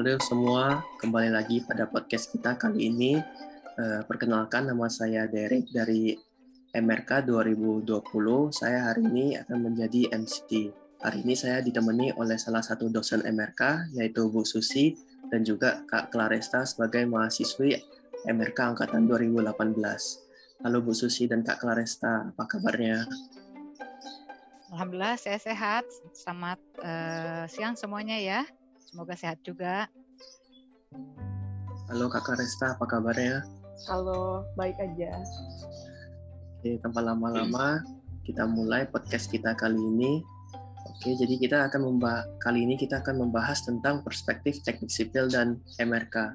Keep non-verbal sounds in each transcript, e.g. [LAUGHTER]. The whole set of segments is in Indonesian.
Halo semua, kembali lagi pada podcast kita kali ini. Uh, perkenalkan nama saya Derek dari MRK 2020. Saya hari ini akan menjadi MC. Hari ini saya ditemani oleh salah satu dosen MRK, yaitu Bu Susi, dan juga Kak Claresta sebagai mahasiswi MRK Angkatan 2018. Halo Bu Susi dan Kak Claresta, apa kabarnya? Alhamdulillah saya sehat. Selamat uh, siang semuanya ya. Semoga sehat juga. Halo Kakak Resta, apa kabarnya? Halo, baik aja. Oke, tanpa lama-lama kita mulai podcast kita kali ini. Oke, jadi kita akan membahas kali ini kita akan membahas tentang perspektif teknik sipil dan MRK.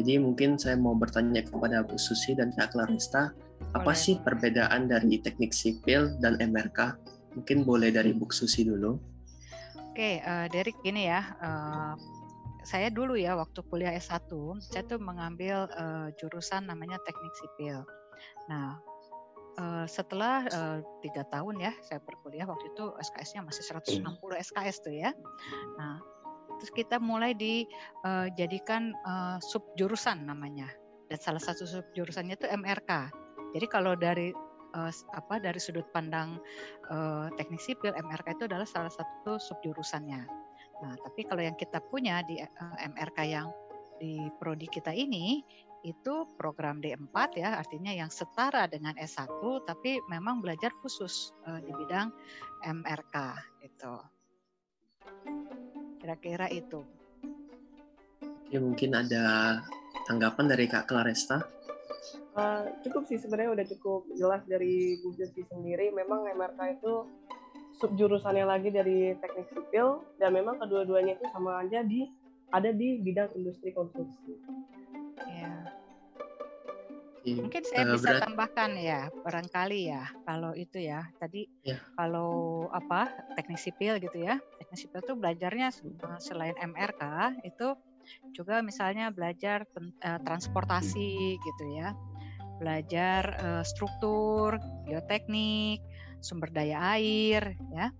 Jadi mungkin saya mau bertanya kepada Bu Susi dan Kak Clarista, apa sih perbedaan dari teknik sipil dan MRK? Mungkin boleh dari Bu Susi dulu. Oke, uh, Derek gini ya, uh, saya dulu ya waktu kuliah S1, saya tuh mengambil uh, jurusan namanya teknik sipil. Nah, uh, setelah tiga uh, tahun ya saya berkuliah waktu itu SKS-nya masih 160 SKS tuh ya. Nah, terus kita mulai dijadikan uh, sub jurusan namanya. Dan salah satu sub jurusannya itu MRK. Jadi kalau dari uh, apa dari sudut pandang uh, teknik sipil MRK itu adalah salah satu subjurusannya. Nah, tapi kalau yang kita punya di uh, eh, MRK yang di prodi kita ini itu program D4 ya, artinya yang setara dengan S1 tapi memang belajar khusus uh, di bidang MRK itu. Kira-kira itu. Oke, mungkin ada tanggapan dari Kak Claresta? Uh, cukup sih sebenarnya udah cukup jelas dari Bu Jesi sendiri. Memang MRK itu subjurusannya lagi dari teknik sipil dan memang kedua-duanya itu sama aja di ada di bidang industri konstruksi. Ya. Mungkin saya uh, bisa berat. tambahkan ya, barangkali ya, kalau itu ya. Tadi ya. kalau apa teknik sipil gitu ya, teknik sipil itu belajarnya selain MRK itu juga misalnya belajar uh, transportasi gitu ya belajar uh, struktur, geoteknik, sumber daya air, ya.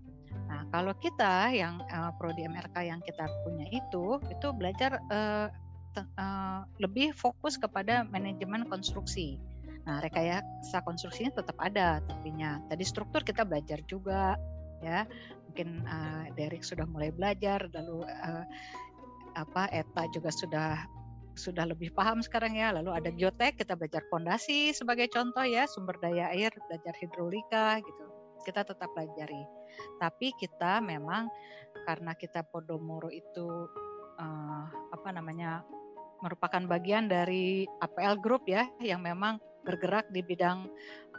Nah, kalau kita yang uh, prodi MRK yang kita punya itu, itu belajar uh, uh, lebih fokus kepada manajemen konstruksi. Nah, rekayasa konstruksinya tetap ada, tapinya tadi struktur kita belajar juga, ya. Mungkin uh, Derek sudah mulai belajar, lalu uh, apa ETA juga sudah sudah lebih paham sekarang ya. Lalu ada geotek, kita belajar fondasi sebagai contoh ya, sumber daya air, belajar hidrolika gitu. Kita tetap pelajari. Tapi kita memang karena kita Podomoro itu uh, apa namanya merupakan bagian dari APL Group ya yang memang bergerak di bidang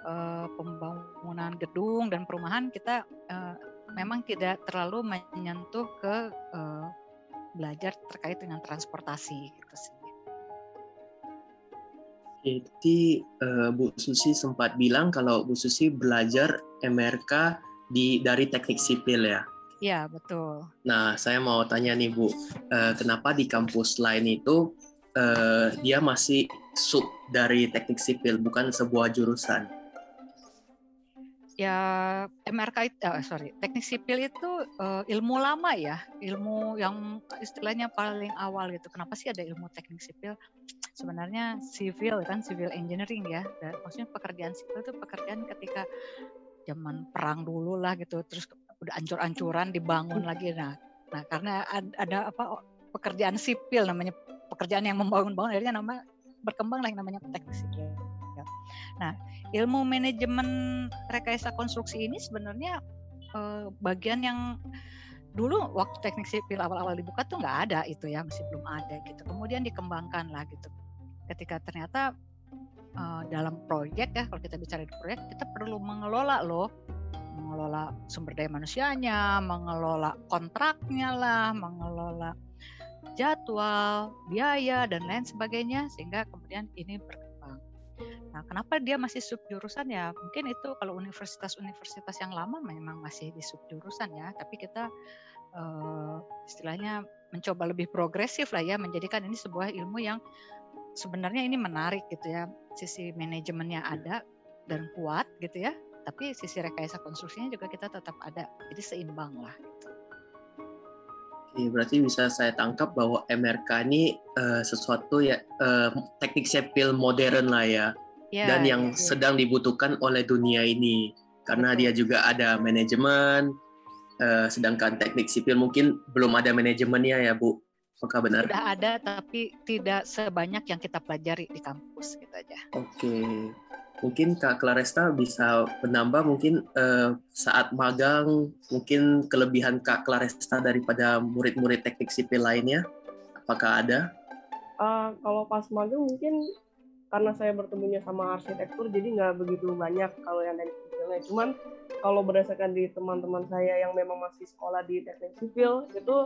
uh, pembangunan gedung dan perumahan kita uh, memang tidak terlalu menyentuh ke uh, belajar terkait dengan transportasi gitu sih. Jadi uh, Bu Susi sempat bilang kalau Bu Susi belajar MRK di dari teknik sipil ya. Iya betul. Nah saya mau tanya nih Bu, uh, kenapa di kampus lain itu uh, dia masih sub dari teknik sipil bukan sebuah jurusan? Ya MRK itu uh, sorry teknik sipil itu uh, ilmu lama ya ilmu yang istilahnya paling awal gitu. Kenapa sih ada ilmu teknik sipil? Sebenarnya civil kan civil engineering ya. Dan maksudnya pekerjaan sipil itu pekerjaan ketika zaman perang dulu lah gitu terus udah ancur-ancuran dibangun lagi. Nah nah karena ada, ada apa pekerjaan sipil namanya pekerjaan yang membangun-bangun akhirnya nama berkembang lah yang namanya teknik sipil Nah, ilmu manajemen rekayasa konstruksi ini sebenarnya eh, bagian yang dulu waktu teknik sipil awal-awal dibuka tuh nggak ada itu ya masih belum ada gitu. Kemudian dikembangkan lah gitu. Ketika ternyata eh, dalam proyek ya kalau kita bicara di proyek kita perlu mengelola loh mengelola sumber daya manusianya, mengelola kontraknya lah, mengelola jadwal, biaya dan lain sebagainya sehingga kemudian ini ber, Nah, kenapa dia masih subjurusan ya? Mungkin itu kalau universitas-universitas yang lama memang masih di subjurusan ya, tapi kita uh, istilahnya mencoba lebih progresif lah ya, menjadikan ini sebuah ilmu yang sebenarnya ini menarik gitu ya. Sisi manajemennya ada dan kuat gitu ya, tapi sisi rekayasa konstruksinya juga kita tetap ada. Jadi seimbang lah. Oke, berarti bisa saya tangkap bahwa MRK ini uh, sesuatu ya uh, teknik sipil modern lah ya, ya dan yang ya. sedang dibutuhkan oleh dunia ini karena Betul. dia juga ada manajemen, uh, sedangkan teknik sipil mungkin belum ada manajemennya ya Bu. Apakah benar? Sudah ada tapi tidak sebanyak yang kita pelajari di kampus gitu aja. Oke mungkin Kak Claresta bisa menambah mungkin uh, saat magang mungkin kelebihan Kak Claresta daripada murid-murid teknik sipil lainnya? Apakah ada? Uh, kalau pas magang mungkin karena saya bertemunya sama arsitektur jadi nggak begitu banyak kalau yang teknik sipilnya. Cuman kalau berdasarkan di teman-teman saya yang memang masih sekolah di teknik sipil itu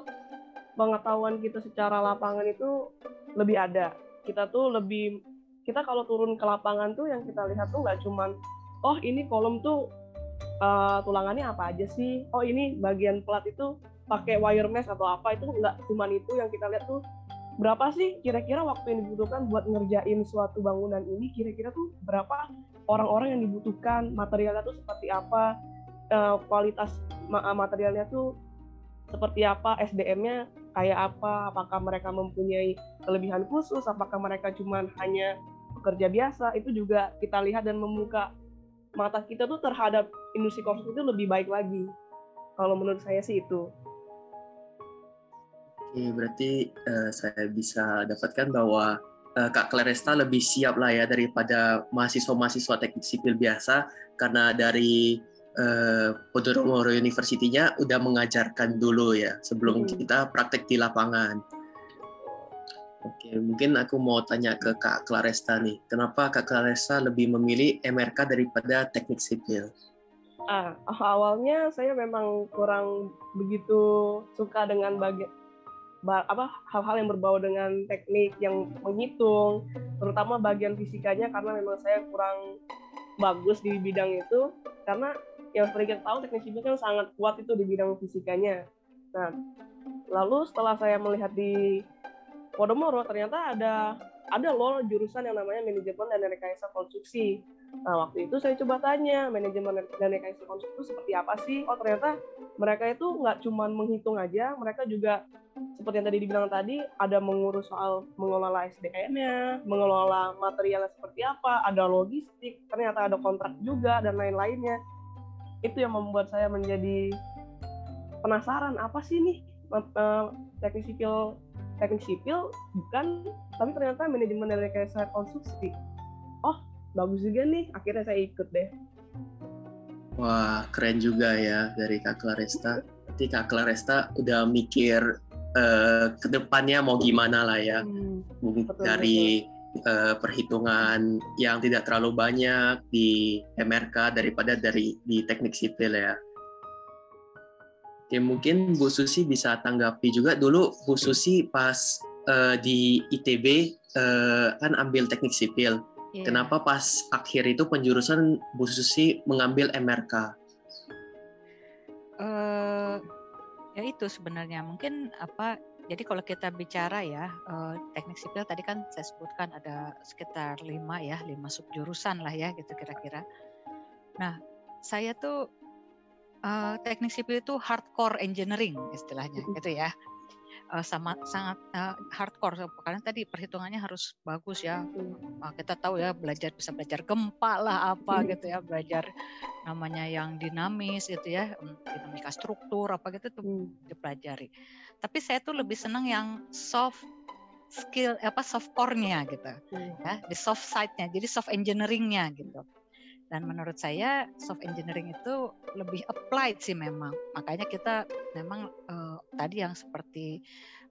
pengetahuan kita secara lapangan itu lebih ada. Kita tuh lebih kita kalau turun ke lapangan tuh yang kita lihat tuh nggak cuman oh ini kolom tuh uh, tulangannya apa aja sih? Oh ini bagian plat itu pakai wire mesh atau apa? Itu nggak cuman itu yang kita lihat tuh berapa sih kira-kira waktu yang dibutuhkan buat ngerjain suatu bangunan ini? Kira-kira tuh berapa orang-orang yang dibutuhkan? Materialnya tuh seperti apa? Uh, kualitas materialnya tuh seperti apa? SDM-nya kayak apa? Apakah mereka mempunyai kelebihan khusus? Apakah mereka cuman hanya pekerja biasa itu juga kita lihat dan membuka mata kita tuh terhadap industri konstruksi itu lebih baik lagi. Kalau menurut saya sih itu. Oke, berarti uh, saya bisa dapatkan bahwa uh, Kak Claresta lebih siap lah ya daripada mahasiswa-mahasiswa teknik sipil biasa karena dari uh, University-nya udah mengajarkan dulu ya sebelum hmm. kita praktek di lapangan. Oke, mungkin aku mau tanya ke Kak Claresta nih. Kenapa Kak Claresta lebih memilih MRK daripada teknik sipil? Ah, awalnya saya memang kurang begitu suka dengan bagian apa hal-hal yang berbau dengan teknik yang menghitung, terutama bagian fisikanya karena memang saya kurang bagus di bidang itu karena yang seperti kita tahu teknik sipil kan sangat kuat itu di bidang fisikanya. Nah, lalu setelah saya melihat di Podomoro ternyata ada ada loh jurusan yang namanya manajemen dan rekayasa konstruksi. Nah, waktu itu saya coba tanya, manajemen dan rekayasa konstruksi itu seperti apa sih? Oh, ternyata mereka itu nggak cuma menghitung aja, mereka juga seperti yang tadi dibilang tadi, ada mengurus soal mengelola SDM-nya, mengelola materialnya seperti apa, ada logistik, ternyata ada kontrak juga, dan lain-lainnya. Itu yang membuat saya menjadi penasaran, apa sih nih eh, teknik sipil teknik sipil bukan. Tapi ternyata manajemen dan rekayasa konstruksi. Oh bagus juga nih. Akhirnya saya ikut deh. Wah keren juga ya dari kak Claresta. Nanti kak Claresta udah mikir uh, ke depannya mau gimana lah ya. Hmm, betul, dari Uh, perhitungan yang tidak terlalu banyak di MRK daripada dari di teknik sipil ya Oke, mungkin Bu Susi bisa tanggapi juga dulu Bu Susi pas uh, di ITB uh, kan ambil teknik sipil. Yeah. Kenapa pas akhir itu penjurusan Bu Susi mengambil MRK? Uh, eh, ya itu sebenarnya mungkin apa jadi kalau kita bicara ya uh, teknik sipil tadi kan saya sebutkan ada sekitar lima ya lima subjurusan lah ya gitu kira-kira. Nah saya tuh uh, teknik sipil itu hardcore engineering istilahnya gitu ya. Uh, sama sangat uh, hardcore. Karena tadi perhitungannya harus bagus ya. Uh, kita tahu ya belajar bisa belajar gempa lah apa gitu ya. Belajar namanya yang dinamis gitu ya dinamika struktur apa gitu tuh hmm. dipelajari. Tapi saya tuh lebih senang yang soft skill apa soft core-nya gitu hmm. ya di soft side-nya jadi soft engineering-nya gitu dan menurut saya soft engineering itu lebih applied sih memang. Makanya kita memang uh, tadi yang seperti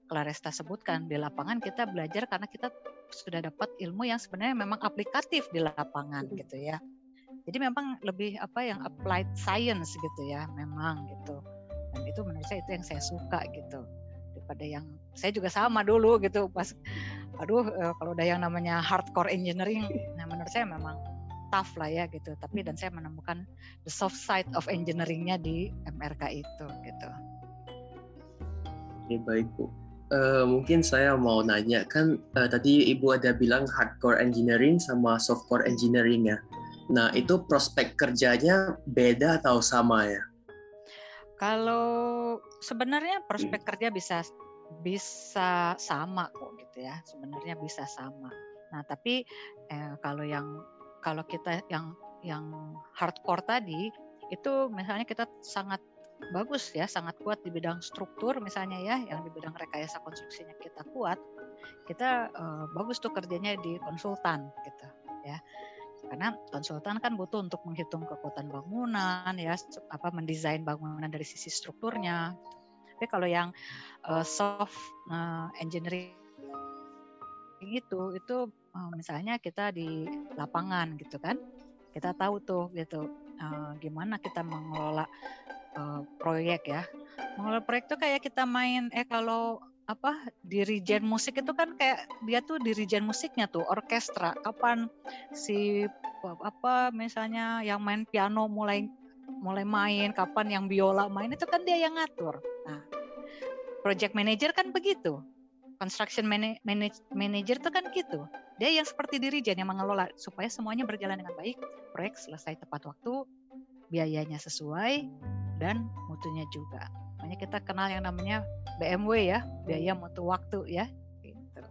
Claresta sebutkan di lapangan kita belajar karena kita sudah dapat ilmu yang sebenarnya memang aplikatif di lapangan gitu ya. Jadi memang lebih apa yang applied science gitu ya memang gitu. Dan itu menurut saya itu yang saya suka gitu daripada yang saya juga sama dulu gitu pas aduh eh, kalau udah yang namanya hardcore engineering nah menurut saya memang tough lah ya gitu. Tapi dan saya menemukan the soft side of engineeringnya di MRK itu gitu. Oke baik bu. Uh, mungkin saya mau nanya kan uh, tadi ibu ada bilang hardcore engineering sama softcore engineering ya. Nah itu prospek kerjanya beda atau sama ya? Kalau sebenarnya prospek kerja bisa bisa sama kok gitu ya. Sebenarnya bisa sama. Nah, tapi eh, kalau yang kalau kita yang yang hardcore tadi itu misalnya kita sangat bagus ya, sangat kuat di bidang struktur misalnya ya, yang di bidang rekayasa konstruksinya kita kuat, kita eh, bagus tuh kerjanya di konsultan gitu ya. Karena konsultan kan butuh untuk menghitung kekuatan bangunan ya apa mendesain bangunan dari sisi strukturnya. Tapi kalau yang uh, soft uh, engineering itu itu uh, misalnya kita di lapangan gitu kan kita tahu tuh gitu uh, gimana kita mengelola uh, proyek ya. Mengelola proyek itu kayak kita main eh kalau apa dirijen musik itu kan kayak dia tuh dirijen musiknya tuh orkestra. Kapan si apa misalnya yang main piano mulai mulai main kapan yang biola main itu kan dia yang ngatur. Nah project manager kan begitu. Construction manage, manager itu kan gitu dia yang seperti dirijen yang mengelola supaya semuanya berjalan dengan baik proyek selesai tepat waktu biayanya sesuai dan mutunya juga makanya kita kenal yang namanya BMW ya biaya mutu waktu ya gitu.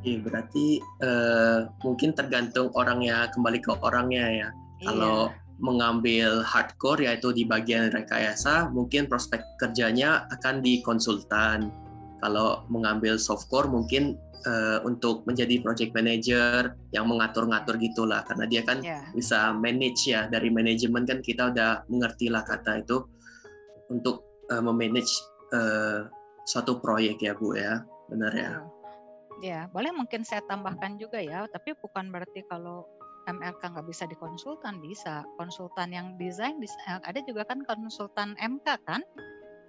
Oke, berarti uh, mungkin tergantung orangnya kembali ke orangnya ya. Iya. Kalau mengambil hardcore yaitu di bagian rekayasa, mungkin prospek kerjanya akan di konsultan. Kalau mengambil softcore mungkin uh, untuk menjadi project manager yang mengatur-ngatur gitulah karena dia kan yeah. bisa manage ya dari manajemen kan kita udah mengerti lah kata itu untuk uh, memanage uh, suatu proyek ya Bu ya, benar ya? Ya, boleh mungkin saya tambahkan juga ya, tapi bukan berarti kalau MLK nggak bisa dikonsultan bisa. Konsultan yang desain ada juga kan konsultan MK kan,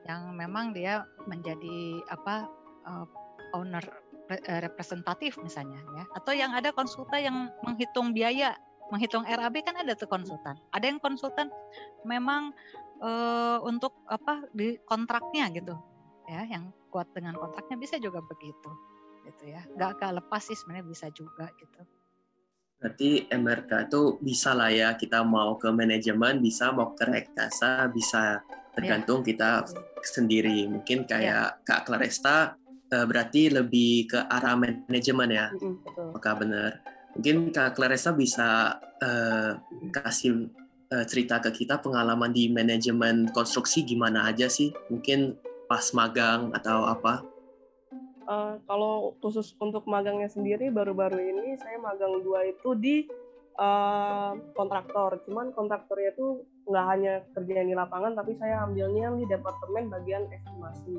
yang memang dia menjadi apa uh, owner representatif misalnya ya, atau yang ada konsultan yang menghitung biaya menghitung RAB kan ada tuh konsultan. Ada yang konsultan memang uh, untuk apa di kontraknya gitu ya yang kuat dengan kontraknya bisa juga begitu gitu ya nggak gak lepas sih sebenarnya bisa juga gitu berarti MRK itu bisa lah ya kita mau ke manajemen bisa mau ke rekasa bisa tergantung ya. kita sendiri mungkin kayak ya. Kak Claresta uh, berarti lebih ke arah manajemen ya mm, maka benar mungkin Kak Claresta bisa uh, kasih uh, cerita ke kita pengalaman di manajemen konstruksi gimana aja sih? Mungkin pas magang atau apa? Uh, kalau khusus untuk magangnya sendiri baru-baru ini saya magang dua itu di uh, kontraktor. Cuman kontraktornya itu nggak hanya kerja di lapangan, tapi saya ambilnya di departemen bagian estimasi.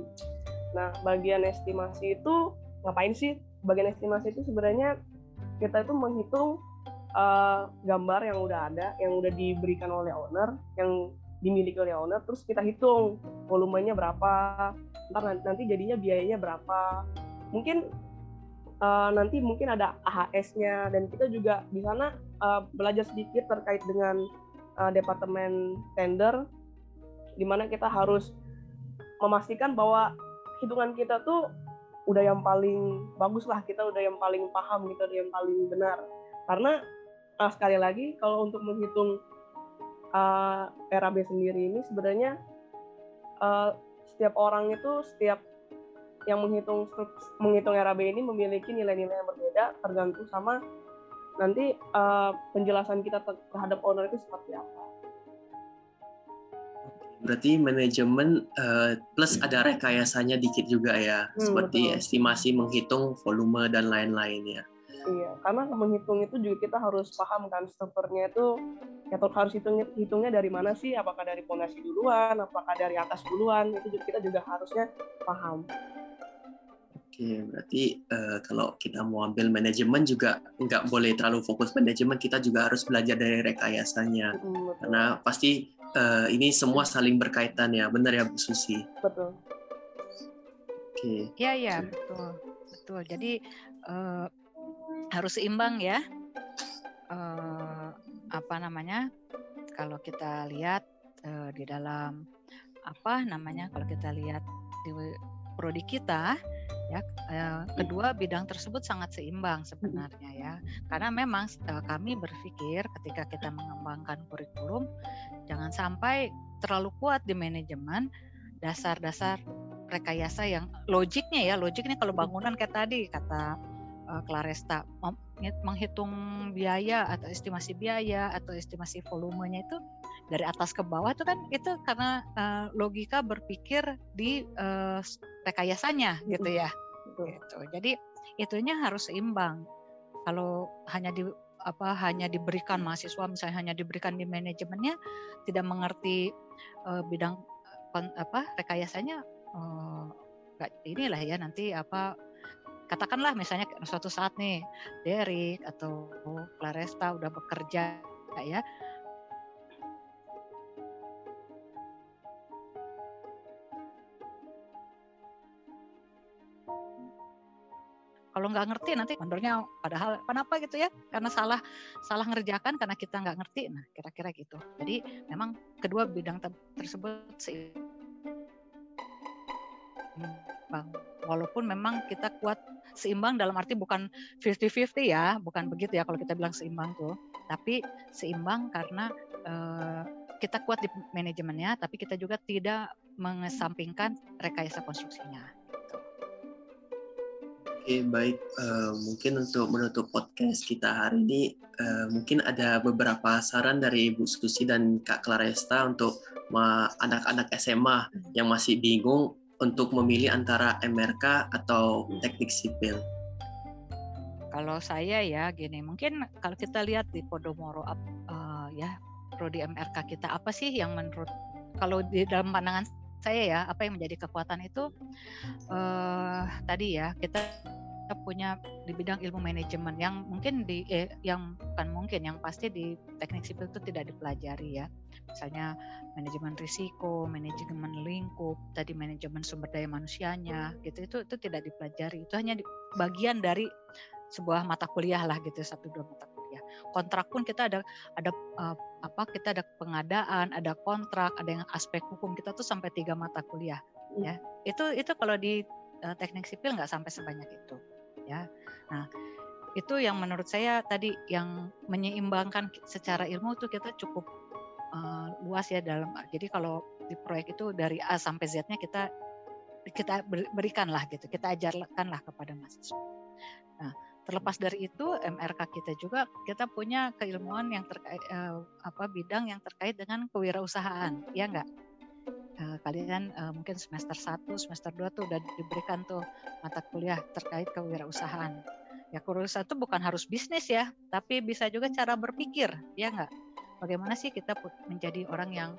Nah, bagian estimasi itu ngapain sih? Bagian estimasi itu sebenarnya kita itu menghitung uh, gambar yang udah ada, yang udah diberikan oleh owner, yang dimiliki oleh owner, terus kita hitung volumenya berapa, ntar nanti jadinya biayanya berapa. Mungkin uh, nanti mungkin ada AHS-nya dan kita juga di sana uh, belajar sedikit terkait dengan uh, departemen tender, di mana kita harus memastikan bahwa hitungan kita tuh udah yang paling bagus lah kita udah yang paling paham kita udah yang paling benar karena uh, sekali lagi kalau untuk menghitung uh, eh, RAB sendiri ini sebenarnya uh, setiap orang itu setiap yang menghitung menghitung RAB ini memiliki nilai-nilai yang berbeda tergantung sama nanti uh, penjelasan kita terhadap owner itu seperti apa. Berarti manajemen uh, plus ada rekayasanya dikit juga ya, hmm, seperti betul. estimasi menghitung volume dan lain-lain ya. Iya, karena menghitung itu juga kita harus paham kan strukturnya itu ya harus hitung hitungnya dari mana sih? Apakah dari fondasi duluan, apakah dari atas duluan? Itu juga kita juga harusnya paham. Oke, berarti uh, kalau kita mau ambil manajemen juga nggak boleh terlalu fokus manajemen, kita juga harus belajar dari rekayasanya. Mm, Karena pasti uh, ini semua saling berkaitan ya, benar ya Bu Susi? Betul. Oke. Iya, iya, betul. Betul. Jadi uh, harus seimbang ya. Uh, apa namanya? Kalau kita lihat uh, di dalam apa namanya? Kalau kita lihat di prodi kita ya uh, kedua bidang tersebut sangat seimbang sebenarnya ya. Karena memang uh, kami berpikir ketika kita mengembangkan kurikulum jangan sampai terlalu kuat di manajemen dasar-dasar rekayasa yang logiknya ya. Logiknya kalau bangunan kayak tadi kata uh, Claresta menghitung biaya atau estimasi biaya atau estimasi volumenya itu dari atas ke bawah itu kan itu karena uh, logika berpikir di uh, rekayasanya gitu ya. gitu. Jadi itunya harus seimbang. Kalau hanya di apa hanya diberikan mahasiswa misalnya hanya diberikan di manajemennya tidak mengerti uh, bidang uh, apa rekayasanya uh, inilah ya nanti apa katakanlah misalnya suatu saat nih Derek atau Claresta udah bekerja ya. Kalau nggak ngerti nanti mandornya padahal kenapa gitu ya? Karena salah salah ngerjakan karena kita nggak ngerti. Nah kira-kira gitu. Jadi memang kedua bidang tersebut seimbang walaupun memang kita kuat seimbang dalam arti bukan 50-50 ya bukan begitu ya kalau kita bilang seimbang tuh. Tapi seimbang karena uh, kita kuat di manajemennya tapi kita juga tidak mengesampingkan rekayasa konstruksinya. Oke, baik. Uh, mungkin untuk menutup podcast kita hari ini, uh, mungkin ada beberapa saran dari Bu Susi dan Kak Claresta untuk anak-anak SMA yang masih bingung untuk memilih antara MRK atau teknik sipil. Kalau saya ya gini, mungkin kalau kita lihat di Podomoro uh, ya prodi MRK kita apa sih yang menurut kalau di dalam pandangan saya ya apa yang menjadi kekuatan itu uh, tadi ya kita punya di bidang ilmu manajemen yang mungkin di eh, yang bukan mungkin yang pasti di teknik sipil itu tidak dipelajari ya. Misalnya manajemen risiko manajemen lingkup tadi manajemen sumber daya manusianya gitu. Itu itu tidak dipelajari. Itu hanya di, bagian dari sebuah mata kuliah lah gitu satu dua mata kuliah. Kontrak pun kita ada ada uh, apa kita ada pengadaan ada kontrak ada yang aspek hukum. Kita tuh sampai tiga mata kuliah ya. Itu itu kalau di uh, teknik sipil nggak sampai sebanyak itu ya. Nah itu yang menurut saya tadi yang menyeimbangkan secara ilmu itu kita cukup uh, luas ya dalam jadi kalau di proyek itu dari A sampai Z-nya kita kita berikan lah gitu kita ajarkan lah kepada mahasiswa. Nah terlepas dari itu MRK kita juga kita punya keilmuan yang terkait uh, apa bidang yang terkait dengan kewirausahaan ya enggak uh, kalian uh, mungkin semester 1, semester 2 tuh udah diberikan tuh mata kuliah terkait kewirausahaan. Ya kewirausahaan itu bukan harus bisnis ya, tapi bisa juga cara berpikir, ya enggak? Bagaimana sih kita menjadi orang yang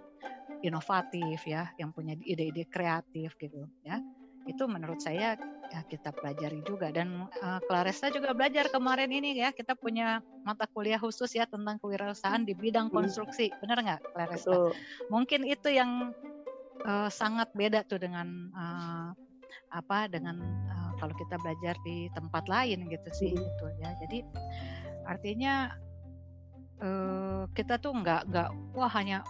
inovatif ya, yang punya ide-ide kreatif gitu ya itu menurut saya ya kita pelajari juga dan uh, Claresta juga belajar kemarin ini ya kita punya mata kuliah khusus ya tentang kewirausahaan di bidang hmm. konstruksi benar nggak Claresta? Betul. Mungkin itu yang uh, sangat beda tuh dengan uh, apa dengan uh, kalau kita belajar di tempat lain gitu sih hmm. itu ya jadi artinya uh, kita tuh nggak nggak wah hanya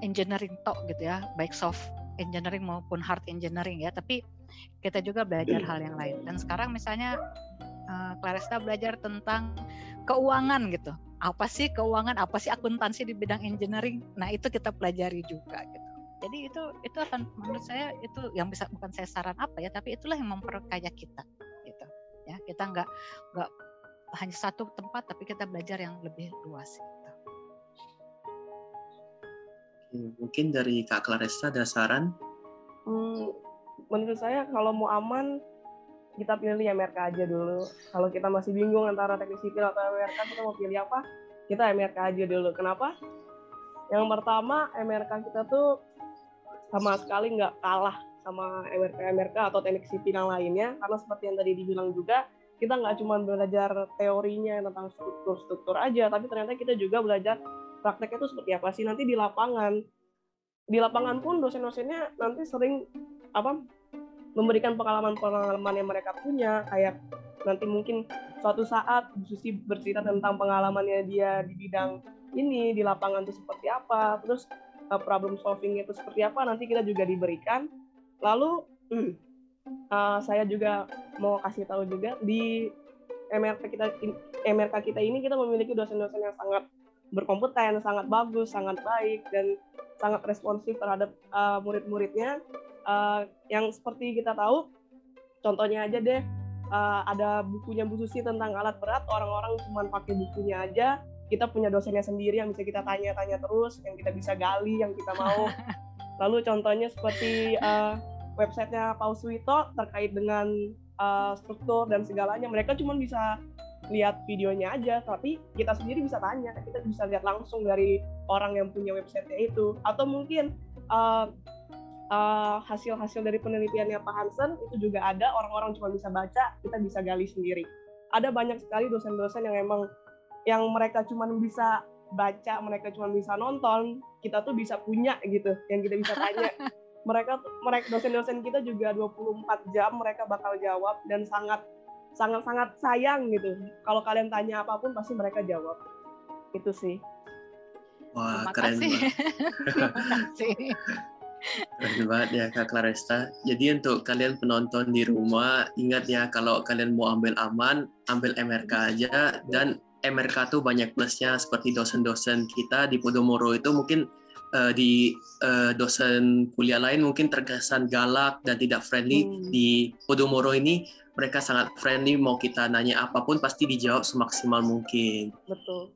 engineering tok gitu ya baik soft engineering maupun hard engineering ya, tapi kita juga belajar hal yang lain. Dan sekarang misalnya uh, Claresta belajar tentang keuangan gitu. Apa sih keuangan? Apa sih akuntansi di bidang engineering? Nah, itu kita pelajari juga gitu. Jadi itu itu akan menurut saya itu yang bisa bukan saya saran apa ya, tapi itulah yang memperkaya kita gitu. Ya, kita nggak nggak hanya satu tempat tapi kita belajar yang lebih luas. Mungkin dari Kak Claresta ada saran? Hmm, menurut saya kalau mau aman kita pilih MRK aja dulu. Kalau kita masih bingung antara teknik sipil atau MRK kita mau pilih apa? Kita MRK aja dulu. Kenapa? Yang pertama MRK kita tuh sama sekali nggak kalah sama MRK MRK atau teknik sipil yang lainnya. Karena seperti yang tadi dibilang juga kita nggak cuma belajar teorinya tentang struktur-struktur aja tapi ternyata kita juga belajar prakteknya itu seperti apa sih? Nanti di lapangan. Di lapangan pun dosen-dosennya nanti sering apa memberikan pengalaman-pengalaman yang mereka punya. Kayak nanti mungkin suatu saat Susi bercerita tentang pengalamannya dia di bidang ini di lapangan itu seperti apa. Terus uh, problem solving itu seperti apa nanti kita juga diberikan lalu hmm, uh, saya juga mau kasih tahu juga di MRK kita MRK kita ini kita memiliki dosen-dosen yang sangat berkompeten, sangat bagus, sangat baik dan sangat responsif terhadap uh, murid-muridnya. Uh, yang seperti kita tahu, contohnya aja deh, uh, ada bukunya Bu Susi tentang alat berat, orang-orang cuma pakai bukunya aja. Kita punya dosennya sendiri yang bisa kita tanya-tanya terus, yang kita bisa gali, yang kita mau. [LAUGHS] Lalu contohnya seperti uh, websitenya Paus Wito terkait dengan uh, struktur dan segalanya. Mereka cuma bisa lihat videonya aja, tapi kita sendiri bisa tanya, kita bisa lihat langsung dari orang yang punya websitenya itu. Atau mungkin uh, uh, hasil-hasil dari penelitiannya Pak Hansen itu juga ada orang-orang cuma bisa baca kita bisa gali sendiri ada banyak sekali dosen-dosen yang emang yang mereka cuma bisa baca mereka cuma bisa nonton kita tuh bisa punya gitu yang kita bisa tanya [LAUGHS] mereka mereka dosen-dosen kita juga 24 jam mereka bakal jawab dan sangat sangat sangat sayang gitu kalau kalian tanya apa pun pasti mereka jawab itu sih Wah, Terima keren kasih. Terima [LAUGHS] kasih. Keren banget ya Kak Claresta. Jadi untuk kalian penonton di rumah, ingat ya kalau kalian mau ambil aman, ambil MRK aja. Dan MRK tuh banyak plusnya seperti dosen-dosen kita di Podomoro itu mungkin uh, di uh, dosen kuliah lain mungkin terkesan galak dan tidak friendly. Hmm. Di Podomoro ini mereka sangat friendly, mau kita nanya apa pun pasti dijawab semaksimal mungkin. Betul.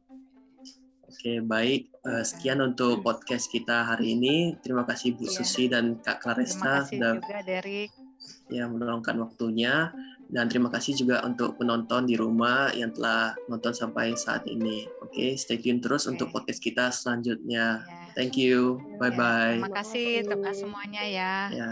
Oke, baik. Uh, sekian untuk podcast kita hari ini. Terima kasih Bu ya. Susi dan Kak Claresta sudah juga Derek. Ya, meluangkan waktunya dan terima kasih juga untuk penonton di rumah yang telah nonton sampai saat ini. Oke, stay tune terus okay. untuk podcast kita selanjutnya. Ya. Thank you. Bye bye. Terima kasih untuk semuanya ya. Ya.